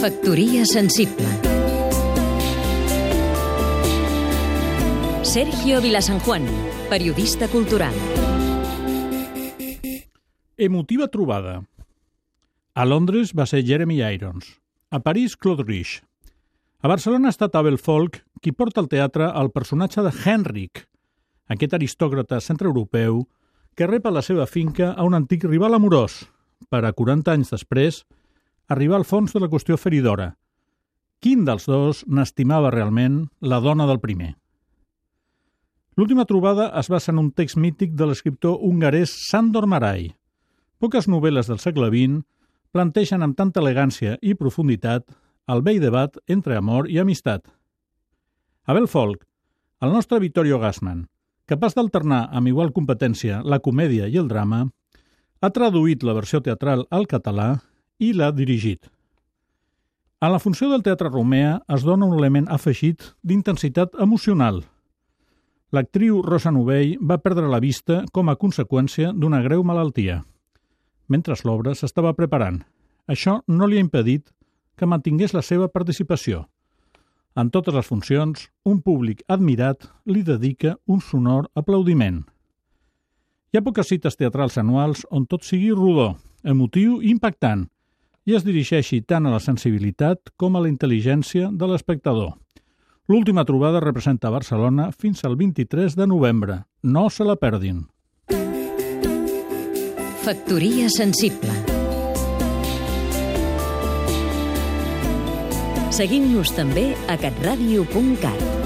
Factoria sensible Sergio Vilasanjuan, periodista cultural Emotiva trobada. A Londres va ser Jeremy Irons. A París, Claude Rich. A Barcelona ha estat Abel Folk, qui porta al teatre el personatge de Henrik, aquest aristòcrata centreeuropeu que rep a la seva finca a un antic rival amorós, per a 40 anys després arribar al fons de la qüestió feridora. Quin dels dos n'estimava realment la dona del primer? L'última trobada es basa en un text mític de l'escriptor hongarès Sandor Marai, Poques novel·les del segle XX planteixen amb tanta elegància i profunditat el vell debat entre amor i amistat. Abel Folk, el nostre Vittorio Gassman, capaç d'alternar amb igual competència la comèdia i el drama, ha traduït la versió teatral al català i l'ha dirigit. A la funció del teatre Romea es dona un element afegit d'intensitat emocional. L'actriu Rosa Novell va perdre la vista com a conseqüència d'una greu malaltia mentre l'obra s'estava preparant. Això no li ha impedit que mantingués la seva participació. En totes les funcions, un públic admirat li dedica un sonor aplaudiment. Hi ha poques cites teatrals anuals on tot sigui rodó, emotiu i impactant, i es dirigeixi tant a la sensibilitat com a la intel·ligència de l'espectador. L'última trobada representa Barcelona fins al 23 de novembre. No se la perdin. Factoria sensible Seguim-nos també a catradio.cat